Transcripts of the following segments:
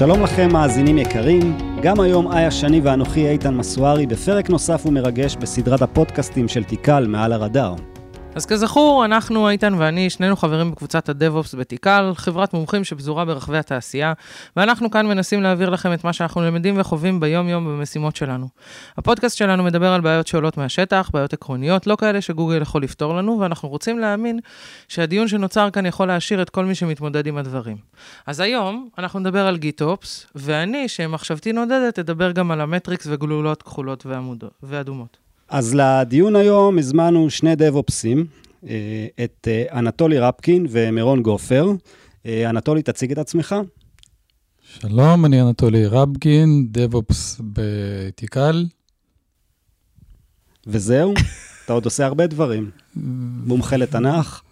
שלום לכם, מאזינים יקרים. גם היום איה שני ואנוכי איתן מסוארי בפרק נוסף ומרגש בסדרת הפודקאסטים של תיקל מעל הרדאר. אז כזכור, אנחנו, איתן ואני, שנינו חברים בקבוצת הדב-אופס בתיקל, חברת מומחים שפזורה ברחבי התעשייה, ואנחנו כאן מנסים להעביר לכם את מה שאנחנו למדים וחווים ביום-יום במשימות שלנו. הפודקאסט שלנו מדבר על בעיות שעולות מהשטח, בעיות עקרוניות, לא כאלה שגוגל יכול לפתור לנו, ואנחנו רוצים להאמין שהדיון שנוצר כאן יכול להעשיר את כל מי שמתמודד עם הדברים. אז היום אנחנו נדבר על גיט-אופס, ואני, שמחשבתי נודדת, אדבר גם על המטריקס וגלולות כחולות ואדומות. אז לדיון היום הזמנו שני דב-אופסים, אה, את אה, אנטולי רפקין ומירון גופר. אה, אנטולי, תציג את עצמך. שלום, אני אנטולי רפקין, דב-אופס בתיקל. וזהו, אתה עוד עושה הרבה דברים. מומחה לתנ"ך.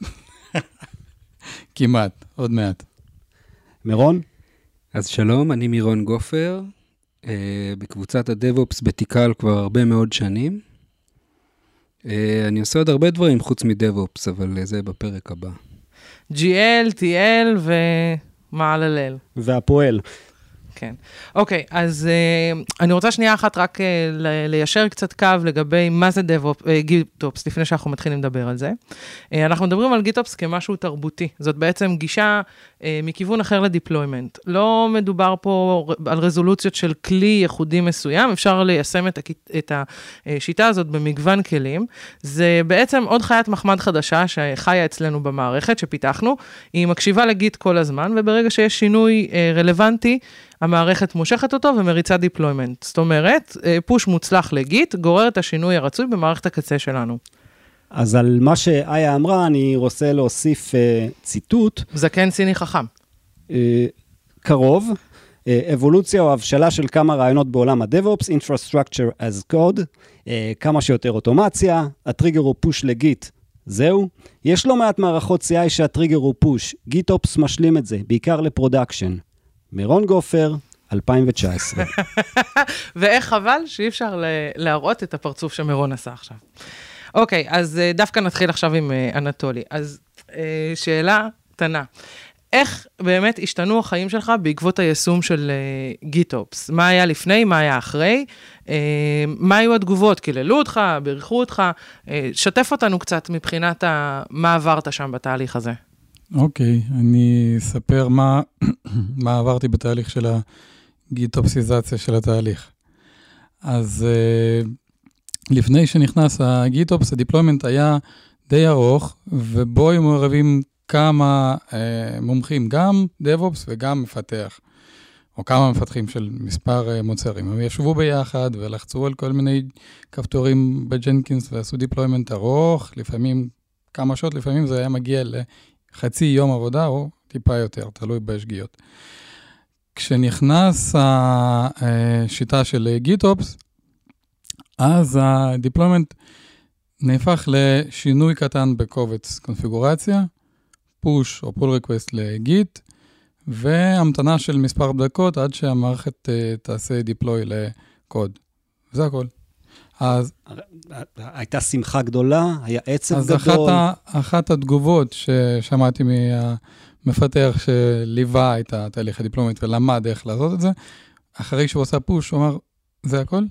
כמעט, עוד מעט. מירון? אז שלום, אני מירון גופר, בקבוצת הדב-אופס בתיקל כבר הרבה מאוד שנים. אה, אני עושה עוד הרבה דברים חוץ מדב-אופס, אבל זה בפרק הבא. GL, TL ומעללל. והפועל. כן. אוקיי, אז uh, אני רוצה שנייה אחת רק uh, ליישר קצת קו לגבי מה זה גיטופס, uh, לפני שאנחנו מתחילים לדבר על זה. Uh, אנחנו מדברים על גיטופס כמשהו תרבותי. זאת בעצם גישה uh, מכיוון אחר לדיפלוימנט. לא מדובר פה על רזולוציות של כלי ייחודי מסוים, אפשר ליישם את, את השיטה הזאת במגוון כלים. זה בעצם עוד חיית מחמד חדשה שחיה אצלנו במערכת, שפיתחנו. היא מקשיבה לגיט כל הזמן, וברגע שיש שינוי uh, רלוונטי, המערכת מושכת אותו ומריצה deployment. זאת אומרת, push מוצלח ל Git גורר את השינוי הרצוי במערכת הקצה שלנו. אז על מה שאיה אמרה, אני רוצה להוסיף אה, ציטוט. זקן סיני חכם. אה, קרוב, אה, אבולוציה או הבשלה של כמה רעיונות בעולם ה-DevOps, Infrastructure as Code, אה, כמה שיותר אוטומציה, הטריגר הוא push ל Git, זהו. יש לא מעט מערכות CI שהטריגר הוא push, GitOps משלים את זה, בעיקר ל production. מירון גופר, 2019. ואיך חבל שאי אפשר להראות את הפרצוף שמירון עשה עכשיו. אוקיי, אז אה, דווקא נתחיל עכשיו עם אה, אנטולי. אז אה, שאלה קטנה. איך באמת השתנו החיים שלך בעקבות היישום של גיטופס? מה היה לפני, מה היה אחרי? מה היו התגובות? קיללו אותך, בירכו אותך? שתף אותנו קצת מבחינת מה עברת שם בתהליך הזה. אוקיי, okay, אני אספר מה, מה עברתי בתהליך של הגיטופסיזציה של התהליך. אז אה, לפני שנכנס ה GitOps, ה deployment היה די ארוך, ובו היו מעורבים כמה אה, מומחים, גם DevOps וגם מפתח, או כמה מפתחים של מספר אה, מוצרים. הם ישבו ביחד ולחצו על כל מיני כפתורים ב Jenkins ועשו deployment ארוך, לפעמים כמה שעות, לפעמים זה היה מגיע ל... חצי יום עבודה או טיפה יותר, תלוי בשגיאות. כשנכנס השיטה של GitOps, אז ה deployment נהפך לשינוי קטן בקובץ קונפיגורציה, push או pull request ל Git, והמתנה של מספר דקות עד שהמערכת תעשה deploy לקוד. זה הכל. אז... הייתה שמחה גדולה, היה עצב אז גדול. אז אחת, אחת התגובות ששמעתי מהמפתח שליווה את התהליך ה deployment ולמד איך לעשות את זה, אחרי שהוא עשה push, הוא אמר, זה הכל?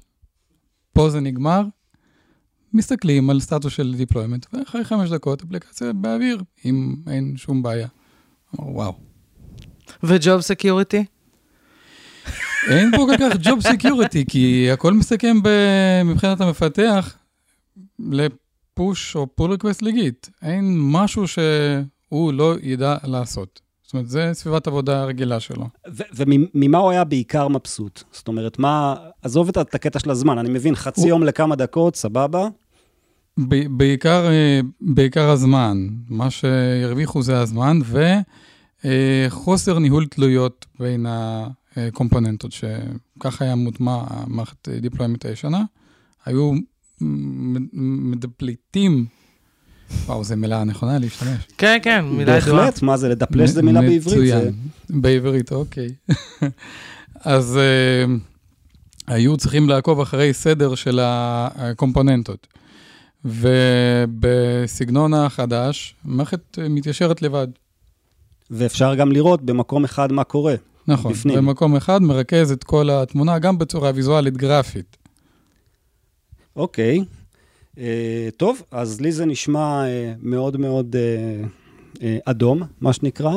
פה זה נגמר? מסתכלים על סטטוס של deployment, ואחרי חמש דקות אפליקציה באוויר, אם אין שום בעיה. אמר, וואו. ו job security? אין פה כל כך job security, כי הכל מסתכם מבחינת המפתח ל push או pull request ל Git. אין משהו שהוא לא ידע לעשות. זאת אומרת, זה סביבת עבודה הרגילה שלו. וממה הוא היה בעיקר מבסוט? זאת אומרת, מה... עזוב את הקטע של הזמן, אני מבין, חצי הוא... יום לכמה דקות, סבבה? בעיקר, אה, בעיקר הזמן. מה שהרוויחו זה הזמן, וחוסר אה, ניהול תלויות בין ה... קומפוננטות, שככה היה מוטמע המערכת deployment הישנה, היו מדפליטים, וואו, זו מילה נכונה להשתמש. כן, כן, מילה ידועה. בהחלט, מה זה, לדפלש זה מילה בעברית. מצוין, בעברית, אוקיי. אז היו צריכים לעקוב אחרי סדר של הקומפוננטות. ובסגנון החדש, המערכת מתיישרת לבד. ואפשר גם לראות במקום אחד מה קורה. נכון, בפנים. במקום אחד מרכז את כל התמונה, גם בצורה ויזואלית גרפית. אוקיי. אה, טוב, אז לי זה נשמע אה, מאוד מאוד אה, אה, אדום, מה שנקרא.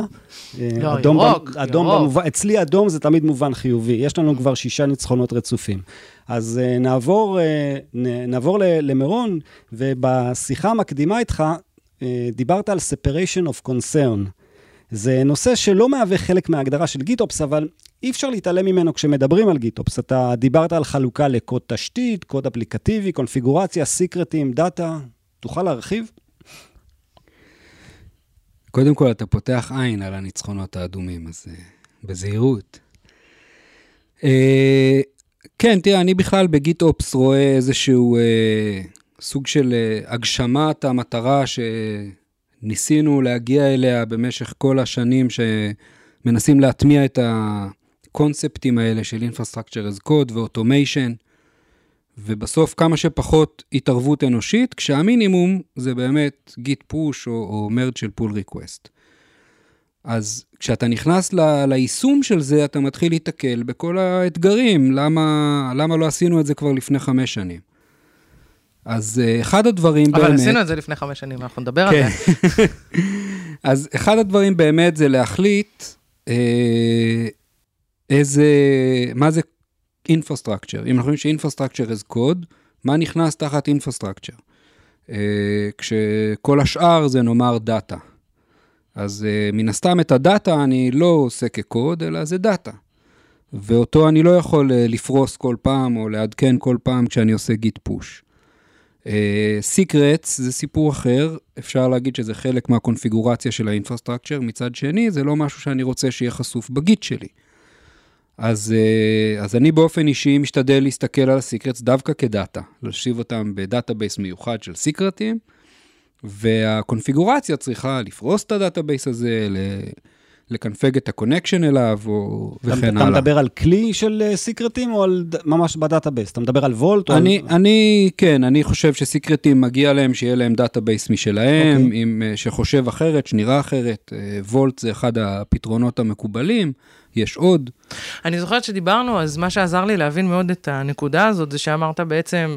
אה, לא, אדום ירוק, במ- אדום ירוק. במובן, אצלי אדום זה תמיד מובן חיובי. יש לנו כבר שישה ניצחונות רצופים. אז אה, נעבור, אה, נ- נעבור ל- למירון, ובשיחה המקדימה איתך, אה, דיברת על separation of concern. זה נושא שלא מהווה חלק מההגדרה של GitOps, אבל אי אפשר להתעלם ממנו כשמדברים על GitOps. אתה דיברת על חלוקה לקוד תשתית, קוד אפליקטיבי, קונפיגורציה, סיקרטים, דאטה. תוכל להרחיב? קודם כל, אתה פותח עין על הניצחונות האדומים, אז אה, בזהירות. אה, כן, תראה, אני בכלל ב GitOps רואה איזשהו אה, סוג של הגשמת המטרה שניסינו להגיע אליה במשך כל השנים שמנסים להטמיע את הקונספטים האלה של Infrastructure as Code ו-Automation, ובסוף כמה שפחות התערבות אנושית, כשהמינימום זה באמת Git push או, או merge של pull request. אז כשאתה נכנס ל, ליישום של זה, אתה מתחיל להתקל בכל האתגרים, למה, למה לא עשינו את זה כבר לפני חמש שנים. אז אה, אחד הדברים אבל באמת... עשינו את זה לפני חמש שנים, אנחנו נדבר על כן. זה. אז אחד הדברים באמת זה להחליט אה, איזה, מה זה infrastructure. אם אנחנו אומרים ש-infrastructure is code, מה נכנס תחת infrastructure? אה, כשכל השאר זה נאמר דאטה. אז אה, מן הסתם את הדאטה אני לא עושה כקוד, אלא זה דאטה. ואותו אני לא יכול אה, לפרוס כל פעם או לעדכן כל פעם כשאני עושה git push. secrets זה סיפור אחר, אפשר להגיד שזה חלק מהקונפיגורציה של ה infrastructure, מצד שני זה לא משהו שאני רוצה שיהיה חשוף בגיט שלי. אז, אה, אז אני באופן אישי משתדל להסתכל על ה secrets דווקא כדאטה, להושיב אותם ב database מיוחד של סיקרטים, והקונפיגורציה צריכה לפרוס את ה database הזה, ל- לקנפג את ה connection אליו, או, אתה, וכן אתה הלאה. מדבר על כלי של אה, סיקרטים או על ממש ב database? אתה מדבר על וולט? או אני, על... אני, כן, אני חושב שסיקרטים מגיע להם שיהיה להם database משלהם, אוקיי. okay. עם, אה, שחושב אחרת, שנראה אחרת. אה, וולט זה אחד הפתרונות המקובלים, יש עוד. אני זוכרת שדיברנו, אז מה שעזר לי להבין מאוד את הנקודה הזאת, זה שאמרת בעצם, אה,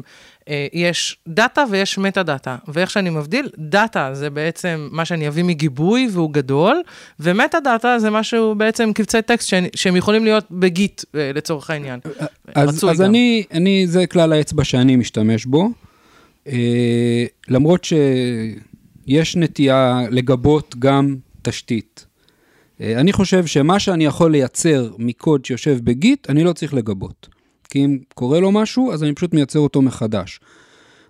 יש דאטה ויש metadata. ואיך שאני מבדיל, דאטה זה בעצם מה שאני אביא מגיבוי והוא גדול, ו metadata זה משהו בעצם קבצי טקסט שאני, שהם יכולים להיות בגיט אה, לצורך העניין. אז, רצוי אז גם. אני, אני, זה כלל האצבע שאני משתמש בו. אה, למרות שיש נטייה לגבות גם תשתית. אה, אני חושב שמה שאני יכול לייצר מקוד שיושב בגיט, אני לא צריך לגבות. כי אם קורה לו משהו, אז אני פשוט מייצר אותו מחדש.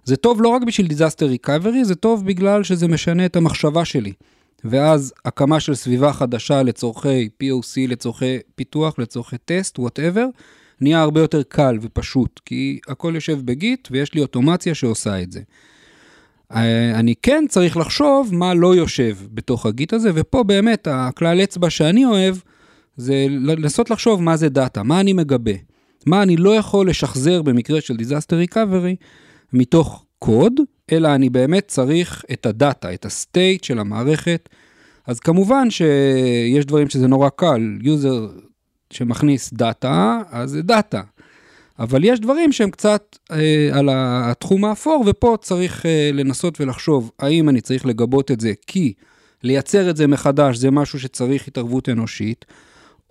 זה טוב לא רק בשביל disaster recovery, זה טוב בגלל שזה משנה את המחשבה שלי. ואז הקמה של סביבה חדשה לצורכי POC, לצורכי פיתוח, לצורכי טסט, whatever, נהיה הרבה יותר קל ופשוט, כי הכל יושב בגיט ויש לי אוטומציה שעושה את זה. אה, אני כן צריך לחשוב מה לא יושב בתוך הגיט הזה, ופה באמת הכלל אצבע שאני אוהב, זה לנסות לחשוב מה זה דאטה, מה אני מגבה, מה אני לא יכול לשחזר במקרה של disaster recovery מתוך קוד, אלא אני באמת צריך את הדאטה, את ה state של המערכת. אז כמובן שיש דברים שזה נורא קל, user שמכניס דאטה, אז זה דאטה. אבל יש דברים שהם קצת אה, על התחום האפור, ופה צריך אה, לנסות ולחשוב, האם אני צריך לגבות את זה כי לייצר את זה מחדש זה משהו שצריך התערבות אנושית,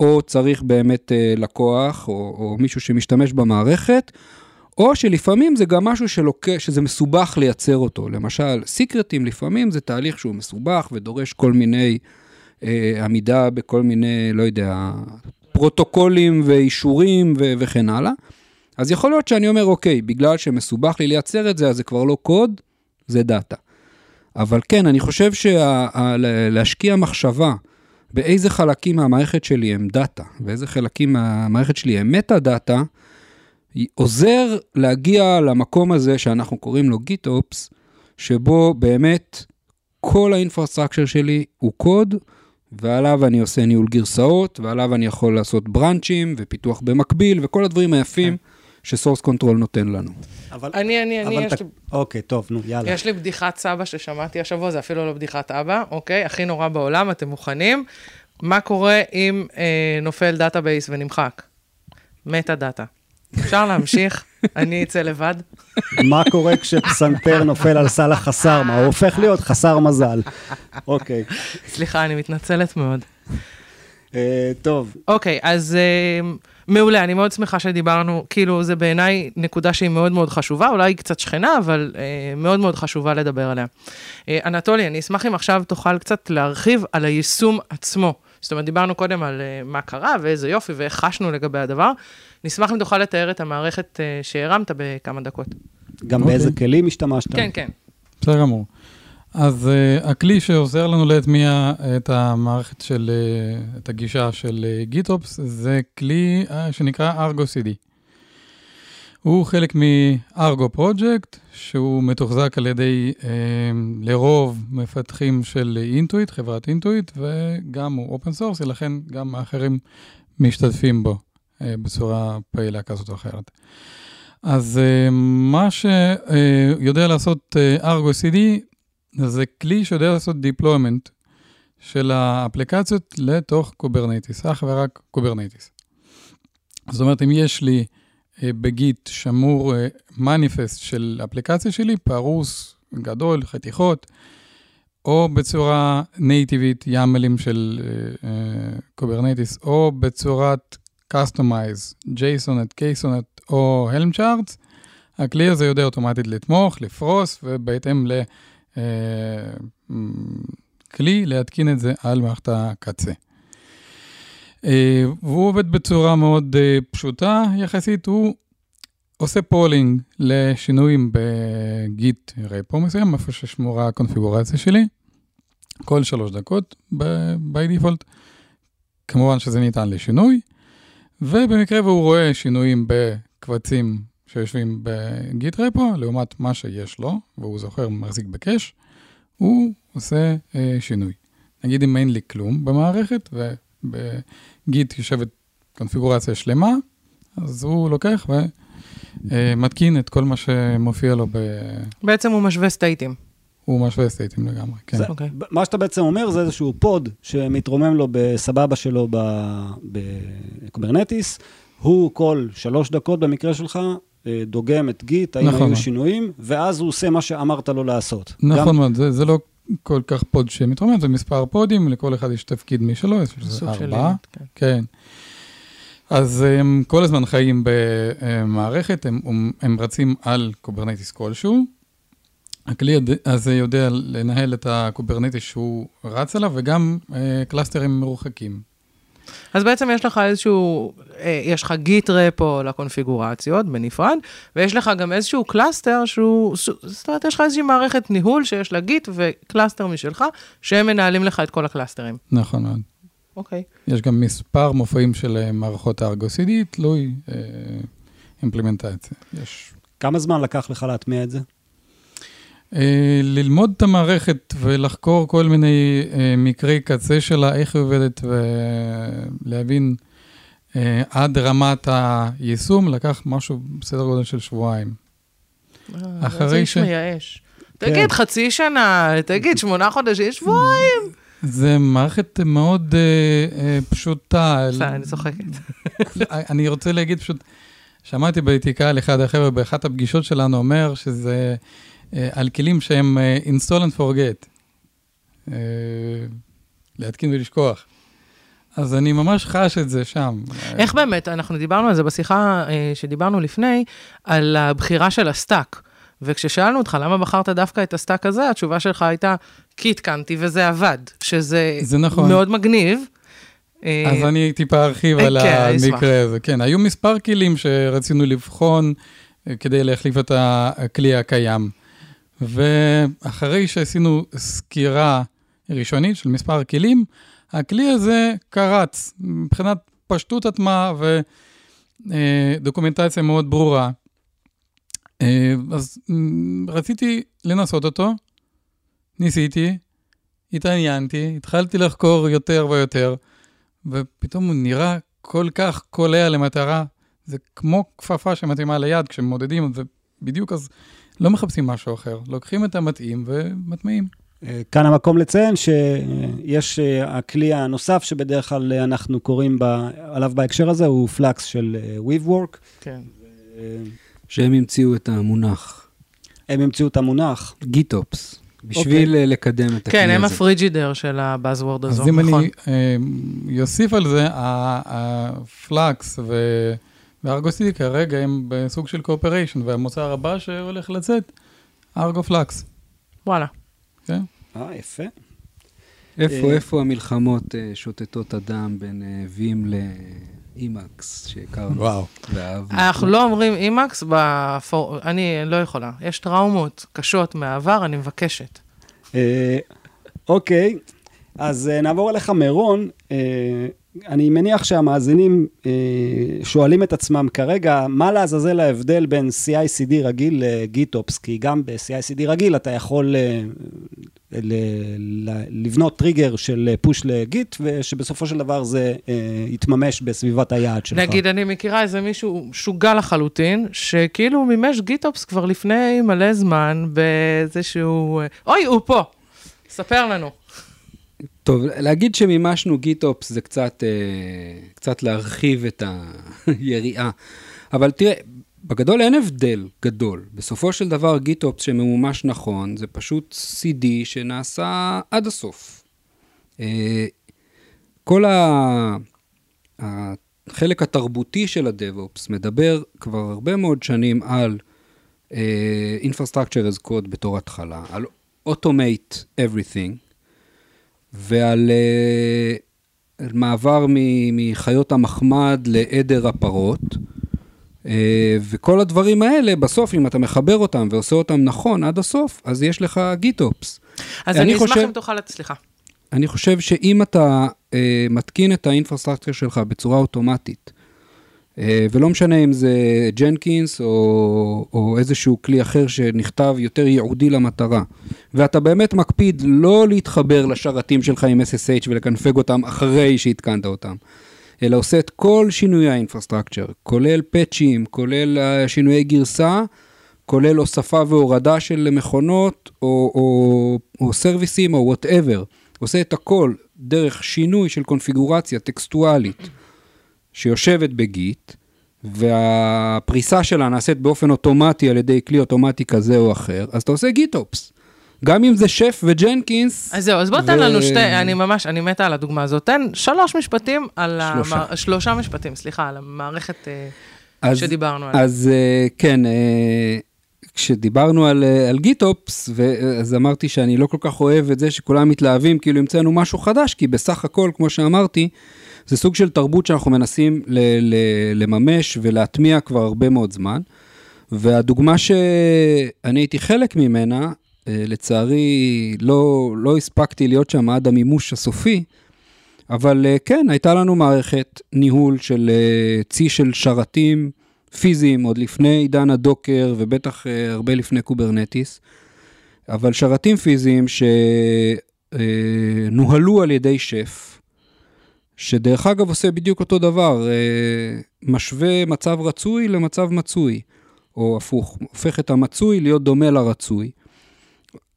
או צריך באמת אה, לקוח, או, או מישהו שמשתמש במערכת, או שלפעמים זה גם משהו שלוקח, שזה מסובך לייצר אותו. למשל, סיקרטים לפעמים זה תהליך שהוא מסובך ודורש כל מיני אה, עמידה בכל מיני, לא יודע, פרוטוקולים ואישורים ו- וכן הלאה. אז יכול להיות שאני אומר, אוקיי, בגלל שמסובך לי לייצר את זה, אז זה כבר לא קוד, זה דאטה. אבל כן, אני חושב שלהשקיע מחשבה באיזה חלקים מהמערכת שלי הם דאטה, ואיזה חלקים מהמערכת שלי הם metadata, עוזר להגיע למקום הזה שאנחנו קוראים לו GitOps, שבו באמת כל ה infrastructure שלי הוא קוד, ועליו אני עושה ניהול גרסאות, ועליו אני יכול לעשות branchים ופיתוח במקביל, וכל הדברים היפים ש source control נותן לנו. אבל, אני, אני, אני, יש. לי... אוקיי, טוב, נו, יאללה. יש לי בדיחת סבא ששמעתי השבוע, זה אפילו לא בדיחת אבא, אוקיי? הכי נורא בעולם, אתם מוכנים? מה קורה אם אה, נופל database ונמחק? metadata. אפשר להמשיך? אני אצא לבד. מה קורה כשפסנתר נופל על סל החסר? מה, הוא הופך להיות חסר מזל. אוקיי. סליחה, אני מתנצלת מאוד. אה, טוב, אוקיי, אז אה, מעולה, אני מאוד שמחה שדיברנו, כאילו, זה בעיניי נקודה שהיא מאוד מאוד חשובה, אולי היא קצת שכנה, אבל אה, מאוד מאוד חשובה לדבר עליה. אה, אנטולי, אני אשמח אם עכשיו תוכל קצת להרחיב על היישום עצמו. זאת אומרת, דיברנו קודם על אה, מה קרה ואיזה יופי ואיך חשנו לגבי הדבר. נשמח אם תוכל לתאר את המערכת אה, שהרמת בכמה דקות. גם אוקיי. באיזה כלים השתמשת? כן, כן. בסדר גמור. אז uh, הכלי שעוזר לנו להטמיע את המערכת של, uh, את הגישה של uh, GitOps, זה כלי uh, שנקרא Argo CD. הוא חלק מ-Argo Project, שהוא מתוחזק על ידי uh, לרוב מפתחים של אינטואיט, חברת אינטואיט, וגם הוא open source, ולכן גם האחרים משתתפים בו uh, בצורה פעילה כזאת או אחרת. אז uh, מה שיודע לעשות Argo CD, זה כלי שיודע לעשות deployment של האפליקציות לתוך קוברנטיס, אך ורק קוברנטיס. זאת אומרת, אם יש לי אה, בגיט שמור מניפסט של אפליקציה שלי, פרוס, גדול, חתיכות, או בצורה nativeית, YAMLים של קוברנטיס, או בצורת Kustomize, Jsonnet, Ksonnet או Helm charts, הכלי הזה יודע אוטומטית לתמוך, לפרוס, ובהתאם ל... כלי להתקין את זה על מערכת הקצה. והוא עובד בצורה מאוד פשוטה יחסית, הוא עושה polling לשינויים ב git repo מסוים, איפה ששמורה הקונפיגורציה שלי, כל שלוש דקות by default, כמובן שזה ניתן לשינוי, ובמקרה והוא רואה שינויים בקבצים שיושבים ב git repo, לעומת מה שיש לו, והוא זוכר, מחזיק ב cache, הוא עושה אה, שינוי. נגיד אם אין לי כלום במערכת, ובגיט יושבת קונפיגורציה שלמה, אז הוא לוקח ומתקין את כל מה שמופיע לו ב... בעצם הוא משווה stateים. הוא משווה stateים לגמרי, כן. זה, אוקיי. מה שאתה בעצם אומר זה איזשהו pod שמתרומם לו בסביבה שלו בקוברנטיס, הוא כל שלוש דקות במקרה שלך אה, דוגם את גיט, האם היו נכון מאוד. שינויים, ואז הוא עושה מה שאמרת לו לעשות. נכון גם, מאוד, זה, זה לא כל כך pod שמתרומם, זה מספר podים, לכל אחד יש תפקיד משלו, יש לזה ארבעה. כן. כן. אז הם כל הזמן חיים במערכת, הם, הם רצים על קוברנטיס כלשהו. הכלי הזה יודע לנהל את הקוברנטיס שהוא רץ עליו, וגם אה, clusterים מרוחקים. אז בעצם יש לך איזשהו, אה, יש לך git repo לקונפיגורציות בנפרד, ויש לך גם איזשהו cluster שהוא, זאת אומרת, יש לך איזושהי מערכת ניהול שיש לה Git ו cluster משלך, שהם מנהלים לך את כל הקלאסטרים. נכון מאוד. אוקיי. יש גם מספר מופעים של אה, מערכות ה Argo CD, תלוי אה, אימפלימנטציה. יש כמה זמן לקח לך להטמיע את זה? אה, ללמוד את המערכת ולחקור כל מיני אה, מקרי קצה שלה, איך היא עובדת, ולהבין אה, עד רמת היישום, לקח משהו בסדר גודל של שבועיים. אחרי זה ש- איש מייאש. תגיד, חצי שנה, תגיד, שמונה חודשים, שבועיים. זה מערכת מאוד אה, אה, פשוטה. בסדר, אני צוחקת. אני רוצה להגיד פשוט, שמעתי באתיקה על אחד החבר'ה באחת הפגישות שלנו אומר שזה אה, על כלים שהם אה, install and forget. אה, להתקין ולשכוח. אז אני ממש חש את זה שם. איך באמת, אנחנו דיברנו על זה בשיחה אה, שדיברנו לפני, על הבחירה של ה stack. וכששאלנו אותך למה בחרת דווקא את ה stack הזה, התשובה שלך הייתה, כי התקנתי וזה עבד, שזה זה נכון. מאוד מגניב. אה, אז אני טיפה ארחיב אה, על כן. המקרה הזה. כן, היו מספר כלים שרצינו לבחון אה, כדי להחליף את הכלי הקיים. ואחרי שעשינו סקירה ראשונית של מספר כלים, הכלי הזה קרץ מבחינת פשטות הטמעה ודוקומנטציה מאוד ברורה. אה, אז רציתי לנסות אותו, ניסיתי, התעניינתי, התחלתי לחקור יותר ויותר, ופתאום הוא נראה כל כך קולע למטרה. זה כמו כפפה שמתאימה ליד, כשמודדים, זה בדיוק אז לא מחפשים משהו אחר, לוקחים את המתאים ומטמיעים. אה, כאן המקום לציין שיש אה, הכלי הנוסף שבדרך כלל אנחנו קוראים בה, עליו בהקשר הזה, הוא Flux של אה, Weaveworks. כן. שהם המציאו את המונח, הם המציאו את המונח. GitOps, בשביל אה, לקדם את הכלי כן, הזה. הם ה Frigidaire של ה buzzword הזו, אז אם נכון. אני אה, אוסיף על זה, ה Flux ו Argo CD כרגע הם בסוג של cooperation, והמוצר הבא שהולך לצאת, Argo Flux. וואלה. כן? אה, יפה. איפה, אה, איפה המלחמות אה, שותתות הדם בין אה, Vim ל Emacs שהכרנו וואו. אנחנו לא אומרים Emacs, בפור... אני לא יכולה. יש טראומות קשות מהעבר, אני מבקשת. אה, אוקיי, אז אה, נעבור אליך מירון. אה, אני מניח שהמאזינים אה, שואלים את עצמם כרגע, מה לעזאזל ההבדל בין CI/CD רגיל לגיטופס? כי גם ב-CI/CD רגיל אתה יכול אה, ל- ל- לבנות טריגר של פוש לגיט, ושבסופו של דבר זה אה, יתממש בסביבת היעד שלך. נגיד, אני מכירה איזה מישהו שוגע לחלוטין, שכאילו מימש גיטופס כבר לפני מלא זמן באיזשהו... אוי, הוא פה! ספר לנו. טוב, להגיד שמימשנו גיטופס זה קצת, אה, קצת להרחיב את היריעה. אבל תראה, בגדול אין הבדל גדול. בסופו של דבר גיטופס שממומש נכון, זה פשוט CD שנעשה עד הסוף. אה, כל. החלק התרבותי של ה-DevOps מדבר כבר הרבה מאוד שנים על אה, Infrastructure as Code בתור התחלה, על Automate Everything, ועל על מעבר מ- מחיות המחמד לעדר הפרות. אה, וכל הדברים האלה, בסוף, אם אתה מחבר אותם ועושה אותם נכון עד הסוף, אז יש לך גיטופס. אז אני אני אשמח חושב- אם תוכל... סליחה. אני חושב שאם אתה אה, מתקין את האינפרסטרקציה שלך בצורה אוטומטית, ולא משנה אם זה Jenkins או, או איזשהו כלי אחר שנכתב יותר ייעודי למטרה, ואתה באמת מקפיד לא להתחבר לשרתים שלך עם SSH ולקנפג אותם אחרי שהתקנת אותם, אלא עושה את כל שינויי ה infrastructure, כולל פאצ'ים, כולל אה, שינויי גרסה, כולל הוספה והורדה של מכונות או, או, או סרוויסים או whatever. עושה את הכל דרך שינוי של קונפיגורציה טקסטואלית שיושבת בגיט, והפריסה שלה נעשית באופן אוטומטי על ידי כלי אוטומטי כזה או אחר, אז אתה עושה גיטופס. גם אם זה שף וג'נקינס. אז זהו, אז בוא תן ו- לנו שתי, אני ממש, אני מתה על הדוגמה הזאת. תן שלוש משפטים על... שלושה. המע- שלושה משפטים, סליחה, על המערכת אה, אז- שדיברנו עליה. אז אה, כן, אה, כשדיברנו על, על גיטופס, אז אמרתי שאני לא כל כך אוהב את זה שכולם מתלהבים, כאילו המצאנו משהו חדש, כי בסך הכל, כמו שאמרתי, זה סוג של תרבות שאנחנו מנסים ל, ל, לממש ולהטמיע כבר הרבה מאוד זמן. והדוגמה שאני הייתי חלק ממנה, אה, לצערי לא, לא הספקתי להיות שם עד המימוש הסופי, אבל אה, כן, הייתה לנו מערכת ניהול של אה, צי של שרתים פיזיים, עוד לפני עידן ה Docker ובטח הרבה לפני Kubernetes, אבל שרתים פיזיים שנוהלו על ידי שף, שדרך אגב עושה בדיוק אותו דבר, אה, משווה מצב רצוי למצב מצוי, או הפוך, הופך את המצוי להיות דומה לרצוי.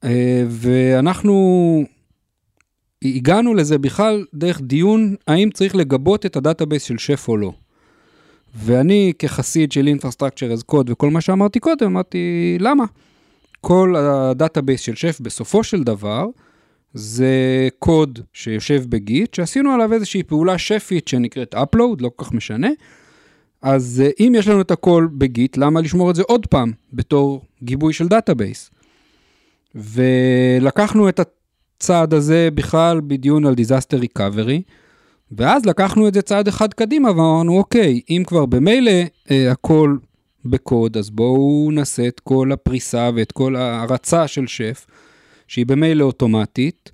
אה, ואנחנו הגענו לזה בכלל דרך דיון האם צריך לגבות את ה database של שף או לא. ואני כחסיד של Infrastructure as Code וכל מה שאמרתי קודם, אמרתי, למה? כל ה database של שף בסופו של דבר זה קוד שיושב ב Git, שעשינו עליו איזושהי פעולה שפית שנקראת upload, לא כל כך משנה. אז אה, אם יש לנו את הכל ב Git, למה לשמור את זה עוד פעם בתור גיבוי של database? ולקחנו את הצעד הזה בכלל בדיון על disaster recovery, ואז לקחנו את זה צעד אחד קדימה ואמרנו, אוקיי, אם כבר במילא אה, הכל בקוד, אז בואו נעשה את כל הפריסה ואת כל ההרצה של שף, שהיא במילא אוטומטית,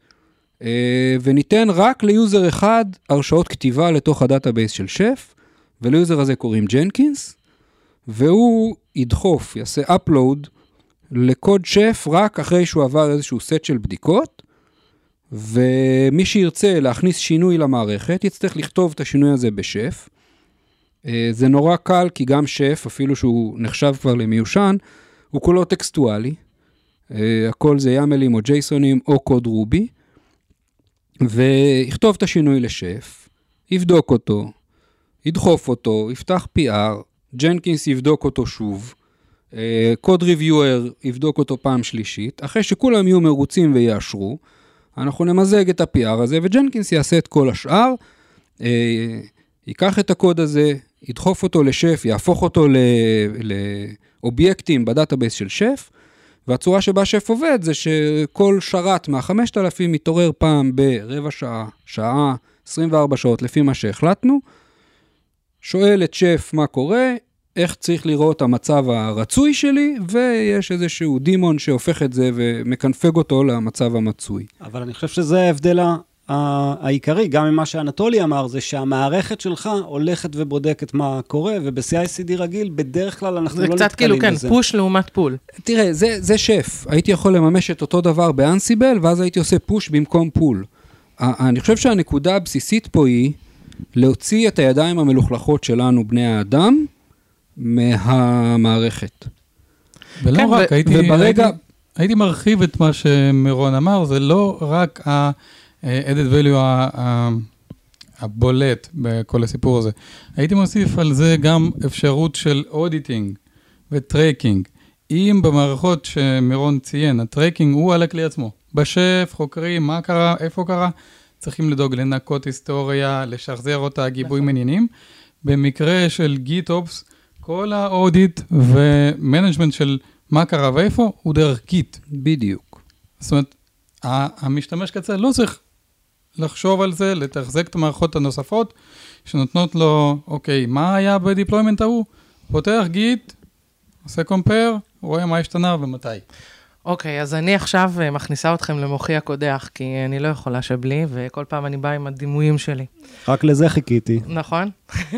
אה, וניתן רק ל user אחד הרשאות כתיבה לתוך ה database של שף, ול user הזה קוראים Jenkins, והוא ידחוף, יעשה upload לקוד שף רק אחרי שהוא עבר איזשהו סט של בדיקות, ומי שירצה להכניס שינוי למערכת, יצטרך לכתוב את השינוי הזה בשף. אה, זה נורא קל, כי גם שף, אפילו שהוא נחשב כבר למיושן, הוא כולו טקסטואלי, הכל זה ימלים או ג'ייסונים או קוד רובי, ויכתוב את השינוי לשף, יבדוק אותו, ידחוף אותו, יפתח PR, ג'נקינס יבדוק אותו שוב, קוד ריוויואר יבדוק אותו פעם שלישית, אחרי שכולם יהיו מרוצים ויאשרו, אנחנו נמזג את ה-PR הזה, וג'נקינס יעשה את כל השאר, אה, ייקח את הקוד הזה, ידחוף אותו לשף, יהפוך אותו לאובייקטים ב database של שף, והצורה שבה שף עובד זה שכל שרת מה-5000 מתעורר פעם ברבע שעה, שעה, 24 שעות, לפי מה שהחלטנו, שואל את שף מה קורה, איך צריך לראות המצב הרצוי שלי, ויש איזשהו daemon שהופך את זה ומקנפג אותו למצב המצוי. אבל אני חושב שזה ההבדל העיקרי, גם ממה שאנטולי אמר, זה שהמערכת שלך הולכת ובודקת מה קורה, וב-CICD רגיל, בדרך כלל אנחנו לא נתקלים בזה. זה קצת כאילו, כן, פוש לעומת פול. תראה, זה, זה שף. הייתי יכול לממש את אותו דבר באנסיבל, ואז הייתי עושה פוש במקום פול. אני חושב שהנקודה הבסיסית פה היא להוציא את הידיים המלוכלכות שלנו, בני האדם, מהמערכת. ולא כן, רק, ו- הייתי, וברגע... הייתי, הייתי מרחיב את מה שמירון אמר, זה לא רק ה-added value הבולט בכל הסיפור הזה. הייתי מוסיף על זה גם אפשרות של auditing ו tracking. אם במערכות שמירון ציין, ה tracking הוא על הכלי עצמו. בשף, חוקרים, מה קרה, איפה קרה, צריכים לדאוג לנקות היסטוריה, לשחזר אותה, גיבוי נכון. מעניינים. במקרה של GitOps, כל ה audit ו management של מה קרה ואיפה, הוא דרך Git. בדיוק. זאת אומרת, המשתמש קצה לא צריך לחשוב על זה, לתחזק את המערכות הנוספות, שנותנות לו, אוקיי, מה היה ב deployment ההוא? פותח Git, עושה compare, רואה מה השתנה ומתי. אוקיי, אז אני עכשיו אה, מכניסה אתכם למוחי הקודח, כי אני לא יכולה שבלי, וכל פעם אני באה עם הדימויים שלי. רק לזה חיכיתי. נכון.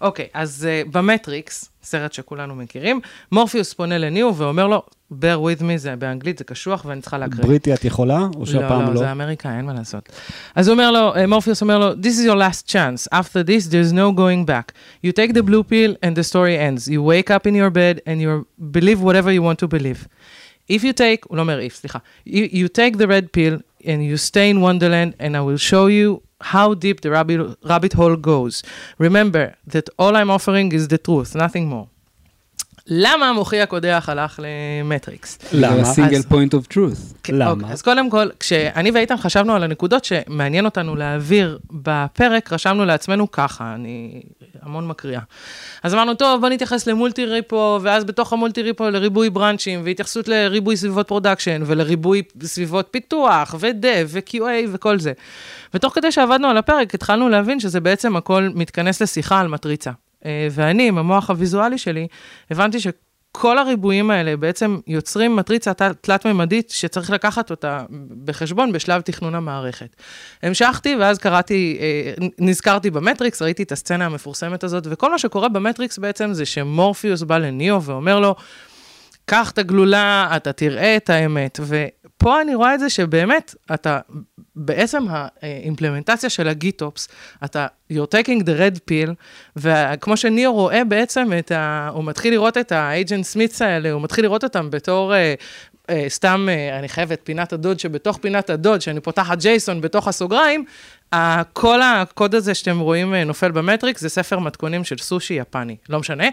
אוקיי, אז uh, במטריקס, סרט שכולנו מכירים, מורפיוס פונה לניו ואומר לו, bear with me, זה באנגלית, זה קשוח ואני צריכה להקריא. בריטי את יכולה, או שהפעם לא? לא, לא, זה אמריקה, אין מה לעשות. אז הוא אומר לו, uh, מורפיוס אומר לו, this is your last chance, after this there's no going back. You take the blue pill and the story ends. You wake up in your bed and you believe whatever you want to believe. If you take, הוא לא אומר if, סליחה, you, you take the red pill and you stay in Wonderland and I will show you how deep the rabbit, rabbit hole goes. Remember that all I'm offering is the truth, nothing more. למה המוחי הקודח הלך למטריקס? למה? סינגל פוינט אוף טרוס. למה? אז קודם כל, כשאני ואיתן חשבנו על הנקודות שמעניין אותנו להעביר בפרק, רשמנו לעצמנו ככה, אני המון מקריאה. אז אמרנו, טוב, בוא נתייחס ל multi repo, ואז בתוך ה multi repo לריבוי branch ים, והתייחסות לריבוי סביבות production, ולריבוי סביבות פיתוח, ו dev, ו-QA וכל זה. ותוך כדי שעבדנו על הפרק, התחלנו להבין שזה בעצם הכל מתכנס לשיחה על מטריצה. אה, ואני, עם המוח הוויזואלי שלי, הבנתי שכל הריבועים האלה בעצם יוצרים מטריצה תלת-ממדית שצריך לקחת אותה בחשבון בשלב תכנון המערכת. המשכתי, ואז קראתי, אה, נזכרתי במטריקס, ראיתי את הסצנה המפורסמת הזאת, וכל מה שקורה במטריקס בעצם זה שמורפיוס בא לניאו ואומר לו, קח את הגלולה, אתה תראה את האמת. ופה אני רואה את זה שבאמת, אתה, בעצם ה implementation של ה GitOps, אתה, you're taking the red pill, וכמו שניאו רואה בעצם את ה... הוא מתחיל לראות את ה Agent Smiths האלה, הוא מתחיל לראות אותם בתור... אה, סתם, אה, אני חייבת פינת הדוד שבתוך פינת הדוד, שאני פותחת JSON בתוך הסוגריים, כל הקוד הזה שאתם רואים נופל במטריקס, זה ספר מתכונים של סושי יפני, לא משנה.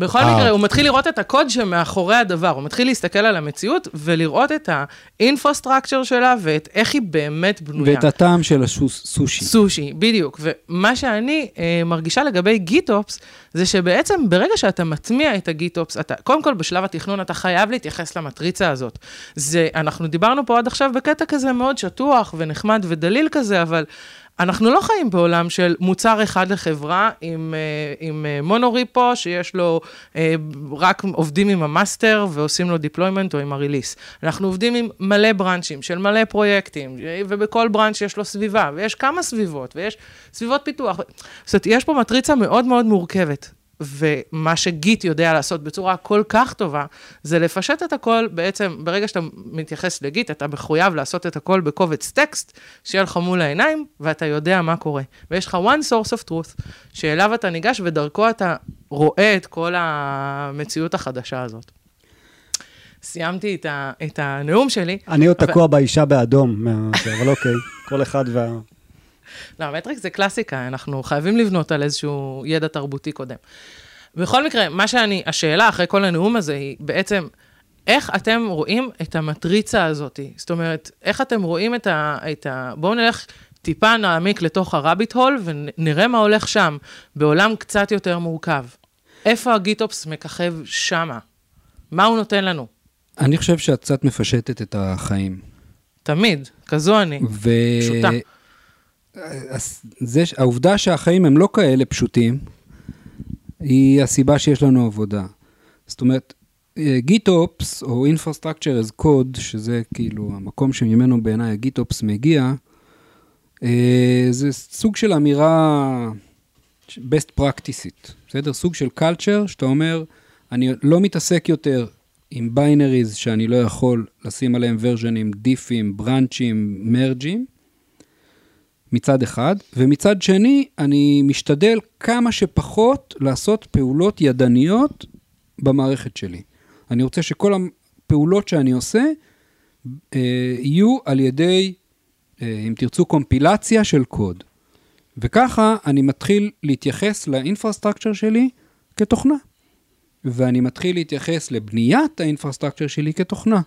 אה, בכל מקרה, הוא מתחיל לראות את הקוד שמאחורי הדבר, הוא מתחיל להסתכל על המציאות ולראות את האינפרסטרקצ'ר שלה ואת איך היא באמת בנויה. ואת הטעם של הסושי. סושי, בדיוק. ומה שאני אה, מרגישה לגבי גיטופס, זה שבעצם ברגע שאתה מטמיע את הגיטופס, אתה, קודם כל בשלב התכנון אתה חייב להתייחס למטריצה הזאת. זה, אנחנו דיברנו פה עד עכשיו בקטע כזה מאוד שטוח ונחמד ודליל כזה, אבל... אנחנו לא חיים בעולם של מוצר אחד לחברה עם, אה, עם אה, מונוריפו, שיש לו, אה, רק עובדים עם ה master ועושים לו deployment או עם ה release. אנחנו עובדים עם מלא branch ים של מלא פרויקטים, ובכל branch יש לו סביבה, ויש כמה סביבות, ויש סביבות פיתוח. זאת אומרת, יש פה מטריצה מאוד מאוד מורכבת. ומה שגיט יודע לעשות בצורה כל כך טובה, זה לפשט את הכל, בעצם, ברגע שאתה מתייחס לגיט, אתה מחויב לעשות את הכל בקובץ טקסט, שיהיה לך מול העיניים, ואתה יודע מה קורה. ויש לך one source of truth, שאליו אתה ניגש, ודרכו אתה רואה את כל המציאות החדשה הזאת. סיימתי את, ה, את הנאום שלי. אני עוד אבל- תקוע באישה באדום, מה- אבל אוקיי, כל אחד וה... לא, המטריקס זה קלאסיקה, אנחנו חייבים לבנות על איזשהו ידע תרבותי קודם. בכל מקרה, מה שאני, השאלה אחרי כל הנאום הזה היא בעצם, איך אתם רואים את המטריצה הזאת? זאת אומרת, איך אתם רואים את ה... את ה בואו נלך טיפה נעמיק לתוך הרביט הול ונראה מה הולך שם, בעולם קצת יותר מורכב. איפה הגיטופס מככב שמה? מה הוא נותן לנו? אני חושב שאת קצת מפשטת את החיים. תמיד, כזו אני. ו... פשוטה. זה, העובדה שהחיים הם לא כאלה פשוטים, היא הסיבה שיש לנו עבודה. זאת אומרת, גיטופס או Infrastructure as Code, שזה כאילו המקום שממנו בעיניי הגיטופס מגיע, אה, זה סוג של אמירה best practiceית, בסדר? סוג של culture שאתה אומר, אני לא מתעסק יותר עם ביינריז שאני לא יכול לשים עליהם ורז'נים, דיפים, בראנצ'ים, מרג'ים, מצד אחד, ומצד שני, אני משתדל כמה שפחות לעשות פעולות ידניות במערכת שלי. אני רוצה שכל הפעולות שאני עושה אה, יהיו על ידי, אה, אם תרצו, קומפילציה של קוד. וככה אני מתחיל להתייחס ל infrastructure שלי כתוכנה. ואני מתחיל להתייחס לבניית ה infrastructure שלי כתוכנה.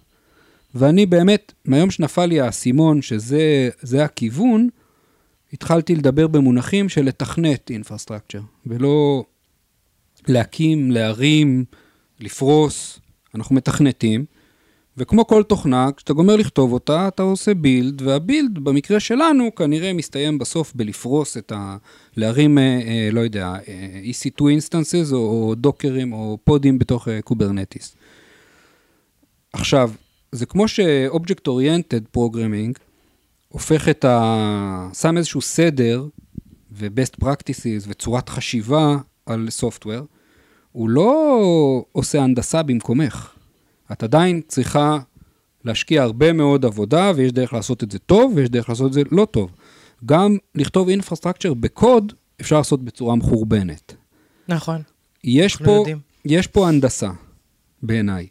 ואני באמת, מהיום שנפל לי האסימון שזה זה הכיוון, התחלתי לדבר במונחים של לתכנת infrastructure, ולא להקים, להרים, לפרוס, אנחנו מתכנתים, וכמו כל תוכנה, כשאתה גומר לכתוב אותה, אתה עושה build, וה build במקרה שלנו כנראה מסתיים בסוף בלפרוס את ה... להרים, אה, אה, לא יודע, אה, EC2 instances או, docker ים או pod ים בתוך קוברנטיס. עכשיו, זה כמו ש-Object Oriented Programming הופך את ה... שם איזשהו סדר ו-best practices וצורת חשיבה על software, הוא לא עושה הנדסה במקומך. את עדיין צריכה להשקיע הרבה מאוד עבודה, ויש דרך לעשות את זה טוב, ויש דרך לעשות את זה לא טוב. גם לכתוב infrastructure בקוד, אפשר לעשות בצורה מחורבנת. נכון. יש פה, יודעים. יש פה הנדסה, בעיניי.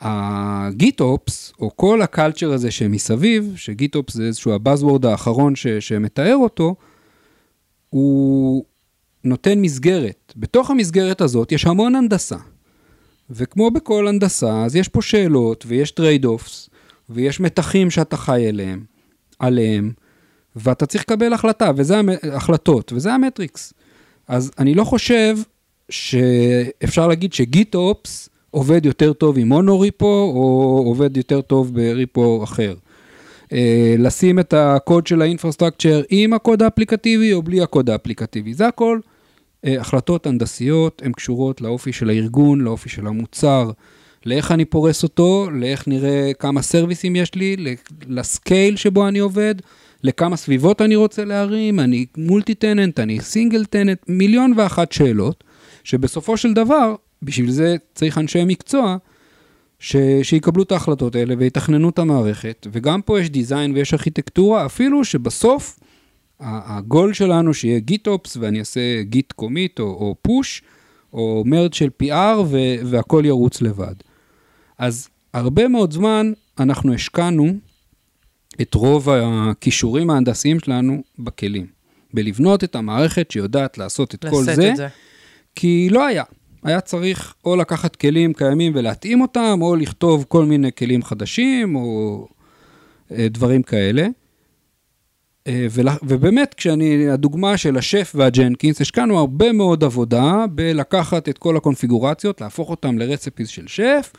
הגיטופס, או כל הקלצ'ר הזה שמסביב, שגיטופס זה איזשהו הבאזוורד האחרון ש, שמתאר אותו, הוא נותן מסגרת. בתוך המסגרת הזאת יש המון הנדסה. וכמו בכל הנדסה, אז יש פה שאלות, ויש trade-offs, ויש מתחים שאתה חי אליהם, עליהם, ואתה צריך לקבל החלטה, וזה המ- החלטות, וזה המטריקס. אז אני לא חושב שאפשר להגיד ש GitOps עובד יותר טוב עם monorepo, או עובד יותר טוב ב repo אחר. אה, לשים את הקוד של ה infrastructure עם הקוד האפליקטיבי או בלי הקוד האפליקטיבי. זה הכל אה, החלטות הנדסיות, הן קשורות לאופי של הארגון, לאופי של המוצר, לאיך אני פורס אותו, לאיך נראה כמה service ים יש לי, ל scale שבו אני עובד, לכמה סביבות אני רוצה להרים, אני multi-tenant, אני single-tenant, מיליון ואחת שאלות, שבסופו של דבר, בשביל זה צריך אנשי מקצוע, ש... שיקבלו את ההחלטות האלה ויתכננו את המערכת, וגם פה יש דיזיין ויש ארכיטקטורה, אפילו שבסוף הגול שלנו שיהיה גיט-אופס ואני אעשה גיט קומיט או, או פוש, או מרד של PR ו... והכל ירוץ לבד. אז הרבה מאוד זמן אנחנו השקענו את רוב הכישורים ההנדסיים שלנו בכלים. בלבנות את המערכת שיודעת לעשות את כל זה, את זה. כי לא היה. היה צריך או לקחת כלים קיימים ולהתאים אותם, או לכתוב כל מיני כלים חדשים, או אה, דברים כאלה. אה, ובאמת, כשאני, הדוגמה של השף והג'נקינס, השקענו הרבה מאוד עבודה בלקחת את כל הקונפיגורציות, להפוך אותם לרצפיס של שף,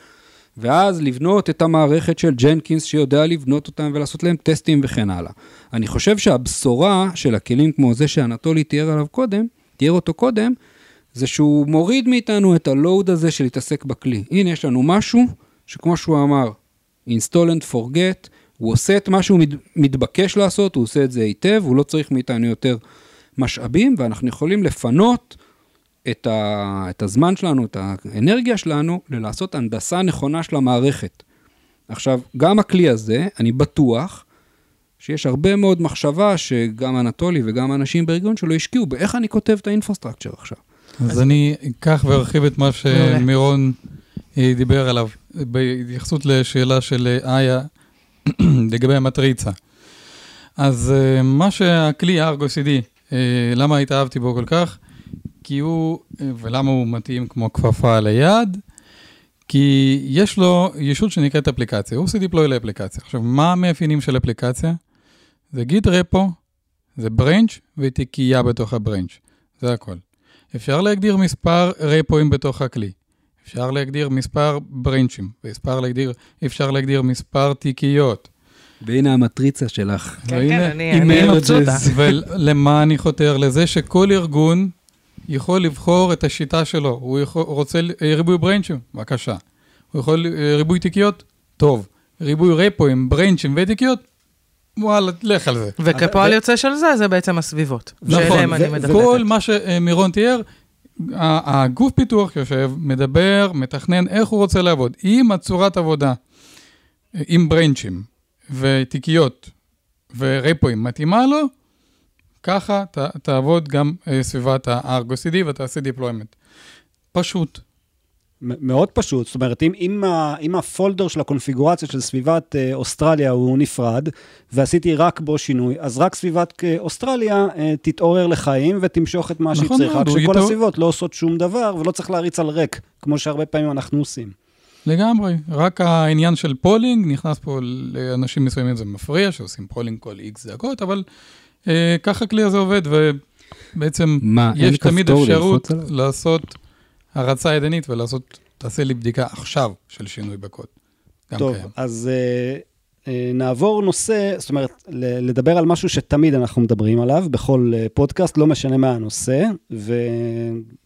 ואז לבנות את המערכת של ג'נקינס שיודע לבנות אותם ולעשות להם טסטים וכן הלאה. אני חושב שהבשורה של הכלים כמו זה שאנטולי תיאר עליו קודם, תיאר אותו קודם, זה שהוא מוריד מאיתנו את הלואוד הזה של להתעסק בכלי. הנה, יש לנו משהו שכמו שהוא אמר, install and forget, הוא עושה את מה שהוא מת, מתבקש לעשות, הוא עושה את זה היטב, הוא לא צריך מאיתנו יותר משאבים, ואנחנו יכולים לפנות את, ה, את הזמן שלנו, את האנרגיה שלנו, ללעשות הנדסה נכונה של המערכת. עכשיו, גם הכלי הזה, אני בטוח שיש הרבה מאוד מחשבה שגם אנטולי וגם האנשים בארגון שלו השקיעו באיך אני כותב את האינפרסטרקצ'ר עכשיו. אז אני אקח וארחיב את מה שמירון אה, דיבר עליו, בהתייחסות לשאלה של אה, איה לגבי המטריצה. אז אה, מה שהכלי הארגו CD, למה התאהבתי בו כל כך? כי הוא, ולמה הוא מתאים כמו כפפה על היד? כי יש לו ישות שנקראת אפליקציה, הוא עושה דיפלוי לאפליקציה. עכשיו, מה המאפיינים של אפליקציה? זה גיט רפו, זה ברנץ' ותיקייה בתוך הברנץ', זה הכל. אפשר להגדיר מספר רפואים בתוך הכלי. אפשר להגדיר מספר ברנצ'ים, ואפשר להגדיר, אפשר להגדיר מספר תיקיות. והנה המטריצה שלך. כן, כן, אני, אני מבסוטה. ולמה אני חותר? לזה שכל ארגון יכול לבחור את השיטה שלו. הוא יכול, רוצה ריבוי ברנצ'ים, בבקשה. הוא יכול ריבוי תיקיות, טוב. ריבוי רפואים, ברנצ'ים ותיקיות, וואלה, לך על זה. וכפועל יוצא של זה, זה בעצם הסביבות. נכון, כל מה שמירון תיאר, הגוף פיתוח יושב, מדבר, מתכנן איך הוא רוצה לעבוד. אם הצורת עבודה עם ברנצ'ים ותיקיות ורפואים מתאימה לו, ככה ת, תעבוד גם אה, סביבת ה-Argo CD ותעשה deployment. פשוט. מאוד פשוט, זאת אומרת, אם, אם, אם ה folder של הקונפיגורציה של סביבת אה, אוסטרליה הוא נפרד, ועשיתי רק בו שינוי, אז רק סביבת אה, אוסטרליה אה, תתעורר לחיים ותמשוך את מה נכון, שהיא צריכה, כשכל איתו... הסביבות לא עושות שום דבר, ולא צריך להריץ על ריק, כמו שהרבה פעמים אנחנו עושים. לגמרי, רק העניין של polling, נכנס פה לאנשים מסוימים זה מפריע, שעושים polling כל איקס דקות, אבל אה, ככה הכלי הזה עובד, ובעצם מה, יש תמיד אפשרות לעשות... הרצה ידנית ולעשות, תעשה לי בדיקה עכשיו של שינוי בקוד. טוב, קיים. אז אה, אה, נעבור נושא, זאת אומרת, לדבר על משהו שתמיד אנחנו מדברים עליו בכל אה, פודקאסט, לא משנה מה הנושא,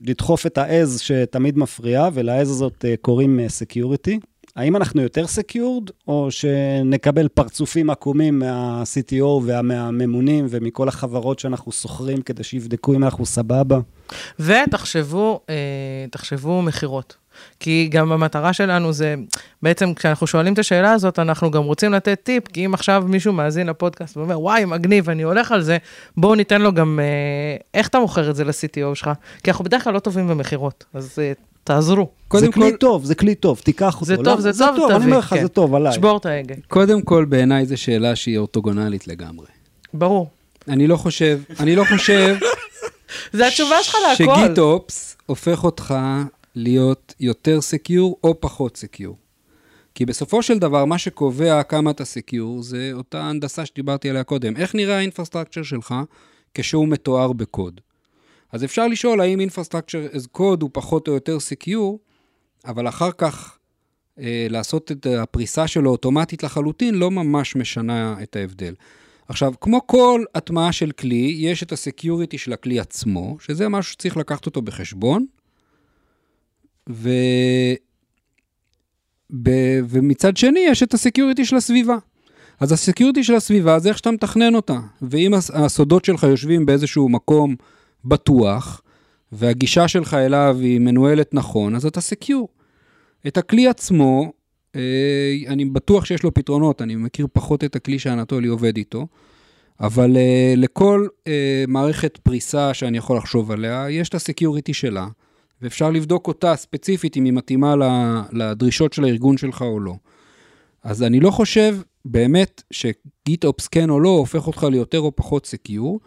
ולדחוף את העז שתמיד מפריע, ולעז הזאת אה, קוראים security. אה, האם אנחנו יותר secured, או שנקבל פרצופים עקומים מה-CTO ומהממונים ומכל החברות שאנחנו שוכרים כדי שיבדקו אם אנחנו סבבה? ותחשבו, אה, תחשבו מכירות. כי גם המטרה שלנו זה, בעצם כשאנחנו שואלים את השאלה הזאת, אנחנו גם רוצים לתת טיפ, כי אם עכשיו מישהו מאזין לפודקאסט ואומר, וואי, מגניב, אני הולך על זה, בואו ניתן לו גם, אה, איך אתה מוכר את זה ל-CTO שלך? כי אנחנו בדרך כלל לא טובים במכירות, אז אה, תעזרו. זה כלי כל... טוב, זה כלי טוב, תיקח אותו. זה טוב, זה, זה טוב, טוב, אני אומר לך, כן. זה טוב, עליי. שבור את ההגה. קודם כל, בעיניי זו שאלה שהיא אורתוגונלית לגמרי. ברור. אני לא חושב, אני לא חושב... זה התשובה שלך להכל. ש GitOps הופך אותך להיות יותר secure או פחות secure. כי בסופו של דבר, מה שקובע כמה אתה secure, זה אותה הנדסה שדיברתי עליה קודם. איך נראה ה infrastructure שלך כשהוא מתואר בקוד? אז אפשר לשאול האם Infrastructure as Code הוא פחות או יותר Secure, אבל אחר כך אה, לעשות את הפריסה שלו אוטומטית לחלוטין לא ממש משנה את ההבדל. עכשיו, כמו כל הטמעה של כלי, יש את ה security של הכלי עצמו, שזה משהו שצריך לקחת אותו בחשבון, ו... ב... ומצד שני יש את ה security של הסביבה. אז ה security של הסביבה זה איך שאתה מתכנן אותה, ואם הסודות שלך יושבים באיזשהו מקום בטוח, והגישה שלך אליו היא מנוהלת נכון, אז אתה secure. את הכלי עצמו, אה, אני בטוח שיש לו פתרונות, אני מכיר פחות את הכלי שאנטולי עובד איתו, אבל אה, לכל אה, מערכת פריסה שאני יכול לחשוב עליה, יש את ה security שלה, ואפשר לבדוק אותה ספציפית אם היא מתאימה לדרישות של הארגון שלך או לא. אז אני לא חושב באמת ש GitOps כן או לא הופך אותך ליותר או פחות secure,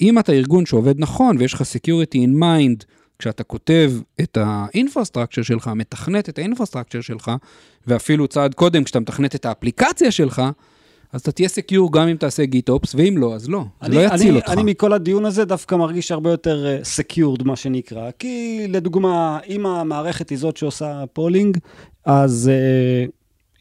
אם אתה ארגון שעובד נכון ויש לך Security in mind, כשאתה כותב את ה infrastructure שלך, מתכנת את ה infrastructure שלך, ואפילו צעד קודם, כשאתה מתכנת את האפליקציה שלך, אז אתה תהיה secure גם אם תעשה GitOps, ואם לא, אז לא, זה לא יציל אני, אותך. אני מכל הדיון הזה דווקא מרגיש הרבה יותר secured, אה, מה שנקרא. כי לדוגמה, אם המערכת היא זאת שעושה pulling, אז אה,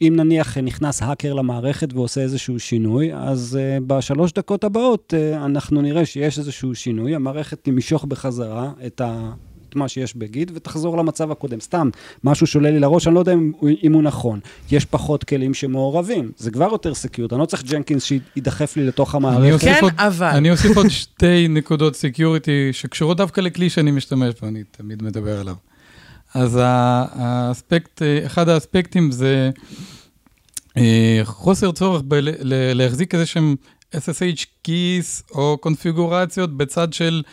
אם נניח נכנס האקר למערכת ועושה איזשהו שינוי, אז אה, בשלוש דקות הבאות אה, אנחנו נראה שיש איזשהו שינוי, המערכת תמשוך בחזרה את, ה, את מה שיש ב Git ותחזור למצב הקודם. סתם, משהו שעולה לי לראש, אני לא יודע אם, אם הוא נכון. יש פחות כלים שמעורבים, זה כבר יותר secured, אני לא צריך Jenkins שידחף לי לתוך אני המערכת. אוסיף כן, עוד- אבל. אני אוסיף עוד שתי נקודות security שקשורות דווקא לכלי שאני משתמש בו, אני תמיד מדבר עליו. אז האספקט, אה, אחד האספקטים זה אה, חוסר צורך להחזיק איזה שהם SSH keys או קונפיגורציות בצד של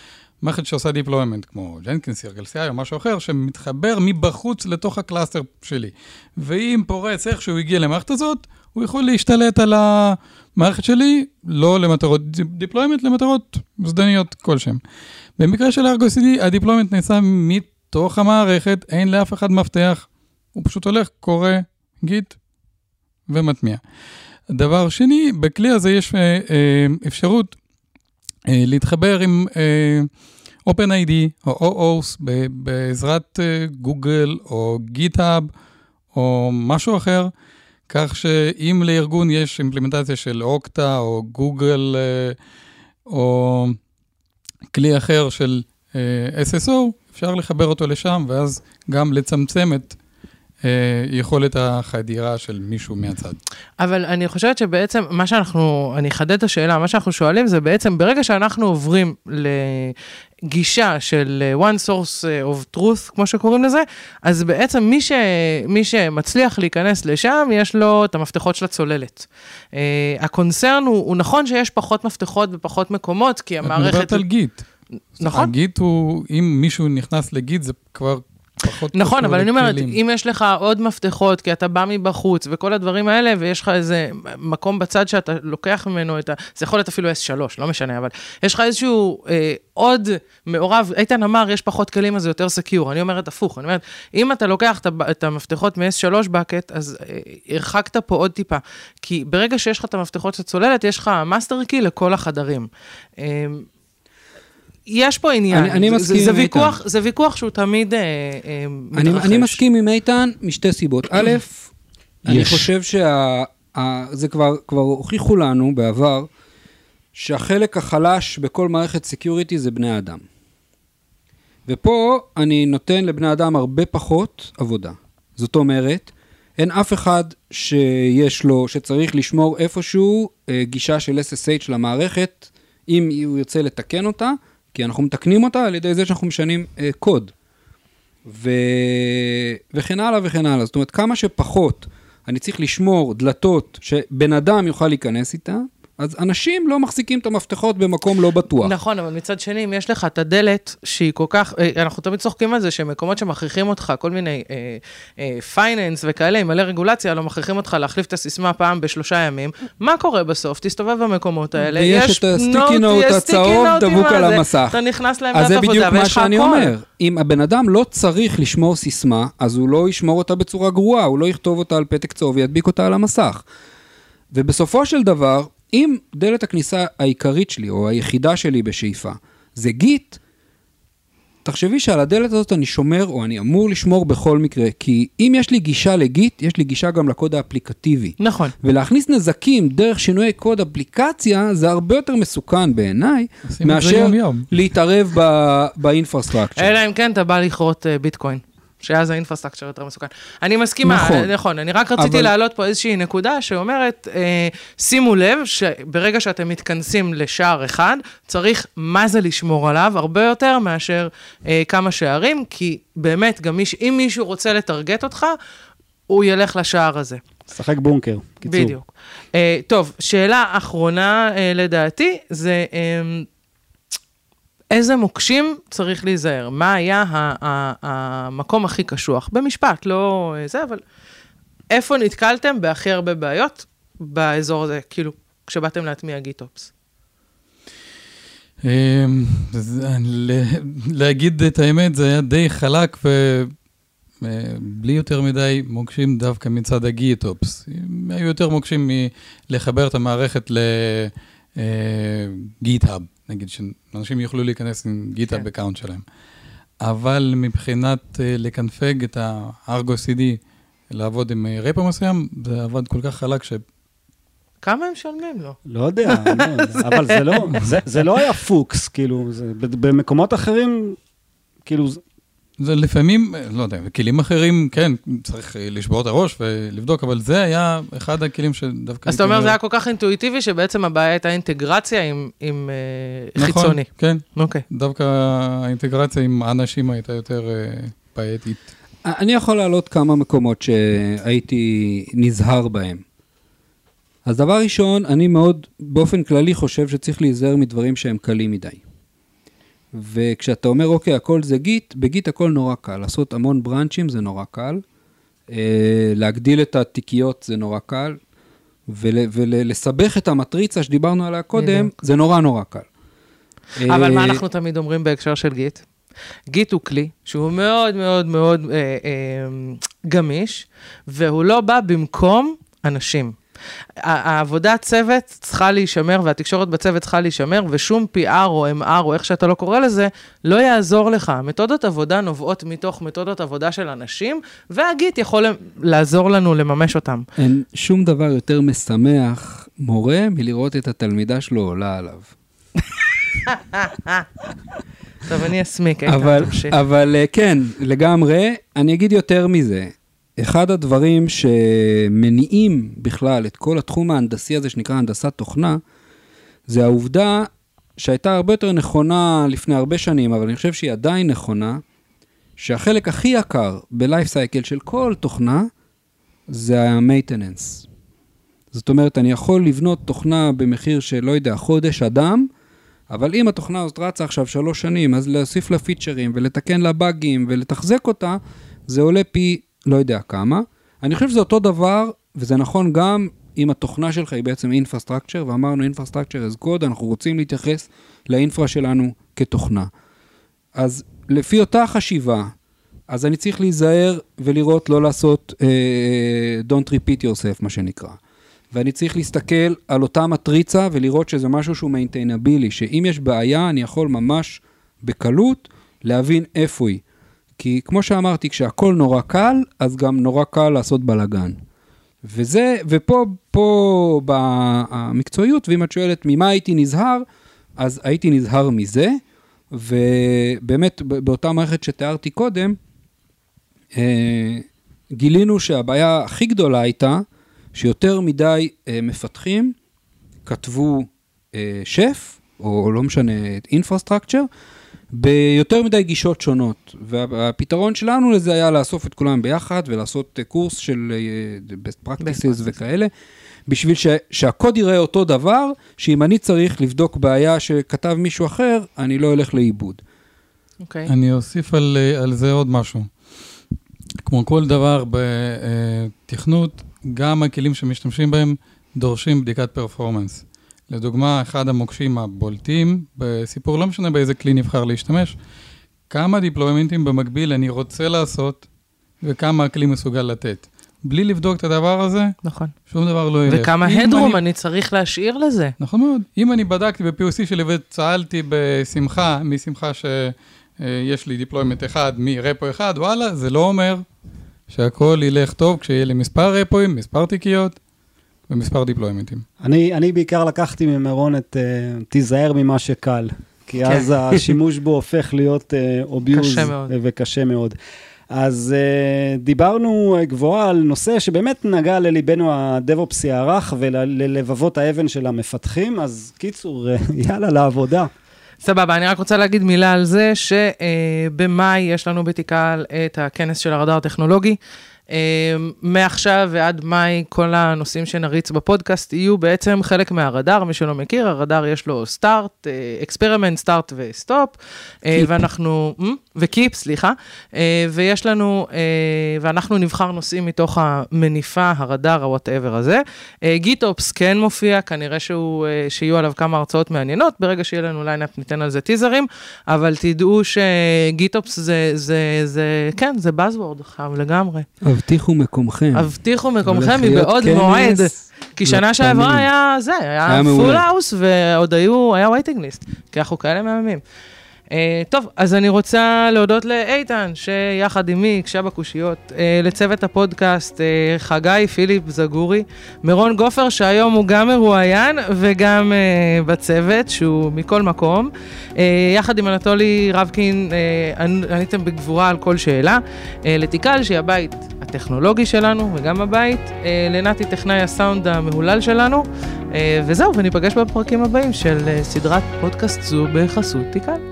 מערכת שעושה deployment, כמו Jenkins, Circle CI או משהו אחר, שמתחבר מבחוץ לתוך ה cluster שלי. ואם פורץ איכשהו הגיע למערכת הזאת, הוא יכול להשתלט על המערכת שלי, לא למטרות deployment, למטרות זדניות כלשהן. במקרה של Argo CD, ה-deployment נעשה מתוך המערכת, אין לאף אחד מפתח, הוא פשוט הולך, קורא, Git ומטמיע. דבר שני, בכלי הזה יש אה, אה, אפשרות אה, להתחבר עם OpenID או OOS בעזרת גוגל או GitHub או משהו אחר, כך שאם לארגון יש אימפלמנטציה של אוקטה או גוגל או כלי אחר של SSO, אפשר לחבר אותו לשם ואז גם לצמצם את יכולת החדירה של מישהו מהצד. אבל אני חושבת שבעצם מה שאנחנו, אני אחדד את השאלה, מה שאנחנו שואלים זה בעצם ברגע שאנחנו עוברים לגישה של אה, one source of truth, כמו שקוראים לזה, אז בעצם מי, ש, מי שמצליח להיכנס לשם, יש לו את המפתחות של הצוללת. הקונצרן הוא, הוא נכון שיש פחות מפתחות בפחות מקומות, כי את המערכת... מדברת על גיט. נכון. הגיט הוא, אם מישהו נכנס לגיט, זה כבר פחות נכון, אבל אני אומרת. אם יש לך עוד מפתחות, כי אתה בא מבחוץ וכל הדברים האלה, ויש לך איזה מקום בצד שאתה לוקח ממנו את ה... זה יכול להיות אפילו S3, לא משנה, אבל יש לך איזשהו אה, עוד מעורב, איתן אמר, יש פחות כלים, אז זה יותר secure. אני אומרת הפוך, אני אומרת, אם אתה לוקח את, את המפתחות מ-S3 bucket, אז אה, הרחקת פה עוד טיפה. כי ברגע שיש לך את המפתחות של צוללת, יש לך master key לכל החדרים. אה, יש פה עניין, אני- אני זה- מסכים זה, זה עם ויכוח, זה ויכוח שהוא תמיד אה, אה, אני, מתרחש. אני מסכים עם איתן משתי סיבות. א', אני יש. חושב שזה כבר, כבר הוכיחו לנו בעבר, שהחלק החלש בכל מערכת security זה בני אדם. ופה אני נותן לבני אדם הרבה פחות עבודה. זאת אומרת, אין אף אחד שיש לו, שצריך לשמור איפשהו אה, גישה של SSH למערכת, אם הוא ירצה לתקן אותה, כי אנחנו מתקנים אותה על ידי זה שאנחנו משנים אה, קוד. ו... וכן הלאה וכן הלאה. זאת אומרת, כמה שפחות אני צריך לשמור דלתות שבן אדם יוכל להיכנס איתה, אז אנשים לא מחזיקים את המפתחות במקום לא בטוח. נכון, אבל מצד שני, אם יש לך את הדלת שהיא כל כך, אה, אנחנו תמיד צוחקים על זה שמקומות שמכריחים אותך, כל מיני פייננס וכאלה, עם מלא רגולציה, לא מכריחים אותך להחליף את הסיסמה פעם בשלושה ימים, מה קורה בסוף? תסתובב במקומות האלה, יש את הסטיקי נוט, הצהוב דבוק על המסך. אתה נכנס אז לעמדת זה עבודה בדיוק מה ויש לך שאני הכל. אומר. אם הבן אדם לא צריך לשמור סיסמה, אז הוא לא ישמור אותה בצורה גרועה, הוא לא יכתוב אותה על פתק צהוב וידביק אותה על המסך. ובסופו של דבר, אם דלת הכניסה העיקרית שלי, או היחידה שלי בשאיפה, זה גיט, תחשבי שעל הדלת הזאת אני שומר, או אני אמור לשמור בכל מקרה, כי אם יש לי גישה לגיט, יש לי גישה גם לקוד האפליקטיבי. נכון. ולהכניס נזקים דרך שינויי קוד אפליקציה, זה הרבה יותר מסוכן בעיניי, מאשר יום-יום. להתערב ב- באינפרסטרקצ'ר. אלא אם כן אתה בא לכרות אה, ביטקוין. שאז האינפרסטרקצ'ר יותר מסוכן. אני מסכימה, נכון. נכון, אני רק רציתי אבל- להעלות פה איזושהי נקודה שאומרת, אה, שימו לב שברגע שאתם מתכנסים לשער אחד, צריך מה זה לשמור עליו, הרבה יותר מאשר אה, כמה שערים, כי באמת, גם מיש, אם מישהו רוצה לטרגט אותך, הוא ילך לשער הזה. שחק בונקר, קיצור. בדיוק. Uh, טוב, שאלה אחרונה uh, לדעתי, זה um, איזה מוקשים צריך להיזהר? מה היה המקום הכי קשוח? במשפט, לא אה, זה, אבל איפה נתקלתם בהכי הרבה בעיות באזור הזה, כאילו, כשבאתם להטמיע גיטופס? אמ, להגיד את האמת, זה היה די חלק ובלי יותר מדי מוקשים דווקא מצד הגיטופס. היו יותר מוקשים מלחבר את המערכת ל GitHub, נגיד, שאנשים יוכלו להיכנס עם GitHub כן. account שלהם. אבל מבחינת אה, לקנפג את ה-Argo CD, לעבוד עם אה, repo מסוים, זה עבד כל כך חלק ש... כמה הם משלמים לו? לא יודע, לא אבל זה לא, זה, זה לא היה פוקס, כאילו, זה, במקומות אחרים, כאילו, זה- לפעמים, לא יודע, כלים אחרים, כן, צריך אה, לשבור את הראש ולבדוק, אבל זה היה אחד הכלים שדווקא... אז אתה אומר, זה היה כל כך אינטואיטיבי, שבעצם הבעיה הייתה אינטגרציה עם, עם אה, נכון, חיצוני. כן, אוקיי. דווקא האינטגרציה עם האנשים הייתה יותר אה, בעייתית. אני יכול להעלות כמה מקומות שהייתי נזהר בהם. אז דבר ראשון, אני מאוד, באופן כללי, חושב שצריך להיזהר מדברים שהם קלים מדי. וכשאתה אומר, אוקיי, הכל זה גיט, בגיט הכל נורא קל. לעשות המון בראנצ'ים זה נורא קל. אה, להגדיל את התיקיות זה נורא קל. ול, ולסבך את המטריצה שדיברנו עליה קודם, בדיוק. זה נורא נורא קל. אבל מה אה, אנחנו תמיד אומרים בהקשר של גיט? גיט הוא כלי שהוא מאוד מאוד מאוד אה, אה, גמיש, והוא לא בא במקום אנשים. ה- העבודת צוות צריכה להישמר, והתקשורת בצוות צריכה להישמר, ושום PR או MR, או איך שאתה לא קורא לזה, לא יעזור לך. מתודות עבודה נובעות מתוך מתודות עבודה של אנשים, והגיט יכול לעזור לנו לממש אותם. אין שום דבר יותר משמח מורה מלראות את התלמידה שלו עולה עליו. טוב, אני אסמיק, איתן, אבל, תמשיך. אבל אה, כן, לגמרי. אני אגיד יותר מזה. אחד הדברים שמניעים בכלל את כל התחום ההנדסי הזה שנקרא הנדסת תוכנה, זה העובדה שהייתה הרבה יותר נכונה לפני הרבה שנים, אבל אני חושב שהיא עדיין נכונה, שהחלק הכי יקר ב life cycle של כל תוכנה, זה ה-maintenance. זאת אומרת, אני יכול לבנות תוכנה במחיר של, לא יודע, חודש אדם, אבל אם התוכנה הזאת רצה עכשיו שלוש שנים, אז להוסיף לה פיצ'רים ולתקן לה באגים ולתחזק אותה, זה עולה פי לא יודע כמה. אני חושב שזה אותו דבר, וזה נכון גם אם התוכנה שלך היא בעצם infrastructure, ואמרנו infrastructure as code, אנחנו רוצים להתייחס ל infra שלנו כתוכנה. אז לפי אותה חשיבה, אז אני צריך להיזהר ולראות, לא לעשות אה, don't repeat yourself, מה שנקרא. ואני צריך להסתכל על אותה מטריצה ולראות שזה משהו שהוא maintainable, שאם יש בעיה, אני יכול ממש בקלות להבין איפה היא. כי כמו שאמרתי, כשהכול נורא קל, אז גם נורא קל לעשות בלאגן. וזה, ופה, פה במקצועיות, ואם את שואלת ממה הייתי נזהר, אז הייתי נזהר מזה, ובאמת באותה מערכת שתיארתי קודם, אה, גילינו שהבעיה הכי גדולה הייתה שיותר מדי אה, מפתחים כתבו אה, שף, או לא משנה, אינפרסטרקצ'ר, ביותר מדי גישות שונות. והפתרון שלנו לזה היה לאסוף את כולם ביחד ולעשות אה, קורס של אה, best practices. וכאלה, בשביל ש, שהקוד ייראה אותו דבר, שאם אני צריך לבדוק בעיה שכתב מישהו אחר, אני לא אלך לאיבוד. אוקיי. אני אוסיף על, אה, על זה עוד משהו. כמו כל דבר בתכנות, גם הכלים שמשתמשים בהם דורשים בדיקת פרפורמנס. לדוגמה, אחד המוקשים הבולטים, בסיפור לא משנה באיזה כלי נבחר להשתמש, כמה דיפלוימנטים במקביל אני רוצה לעשות וכמה הכלי מסוגל לתת. בלי לבדוק את הדבר הזה, נכון. שום דבר לא ילך. וכמה headroom אני- אני צריך להשאיר לזה. נכון מאוד. אם אני בדקתי ב-POC שלי וצהלתי בשמחה, משמחה שיש לי deployment אחד מ repo אחד, וואלה, זה לא אומר שהכל ילך טוב כשיהיה לי מספר repo ים, מספר תיקיות ומספר deployment ים. אני, אני בעיקר לקחתי ממירון את אה, תיזהר ממה שקל, כי כן. אז השימוש בו הופך להיות אוביוז קשה מאוד. וקשה מאוד. אז uh, דיברנו uh, גבוהה על נושא שבאמת נגע לליבנו הדב-אופסי הרך וללבבות האבן של המפתחים, אז קיצור, uh, יאללה, לעבודה. סבבה, אני רק רוצה להגיד מילה על זה, שבמאי יש לנו בתיקל את הכנס של הרדאר הטכנולוגי. אה, מעכשיו ועד מאי, כל הנושאים שנריץ בפודקאסט יהיו בעצם חלק מהרדאר, מי שלא מכיר, הרדאר יש לו סטארט, experiment, start ו stop. ואנחנו? ו keep, סליחה, אה, ויש לנו, אה, ואנחנו נבחר נושאים מתוך המניפה, הרדאר, ה whatever הזה. GitOps כן מופיע, כנראה שהוא, אה, שיהיו עליו כמה הרצאות מעניינות, ברגע שיהיה לנו lineup ניתן על זה טיזרים, אבל תדעו ש GitOps זה, זה, זה, כן, זה Buzzword חם לגמרי. הבטיחו מקומכם. הבטיחו מקומכם מבעוד כנס מועד, כי שנה. שעברה היה זה, היה full. house, ועוד היו, היה waiting list, כי אנחנו כאלה מהממים. אה, טוב, אז אני רוצה להודות לאיתן, שיחד עמי הקשה בקושיות, אה, לצוות הפודקאסט, אה, חגי פיליפ זגורי, מירון גופר, שהיום הוא גם מרואיין וגם בצוות, שהוא מכל מקום. יחד עם אנטולי רבקין, ענ- עניתם בגבורה על כל שאלה. ל Tikal, שהיא הבית הטכנולוגי שלנו וגם הבית, לנתי טכנאי הסאונד המהולל שלנו, וזהו, וניפגש בפרקים הבאים של סדרת פודקאסט זו בחסות תיקל.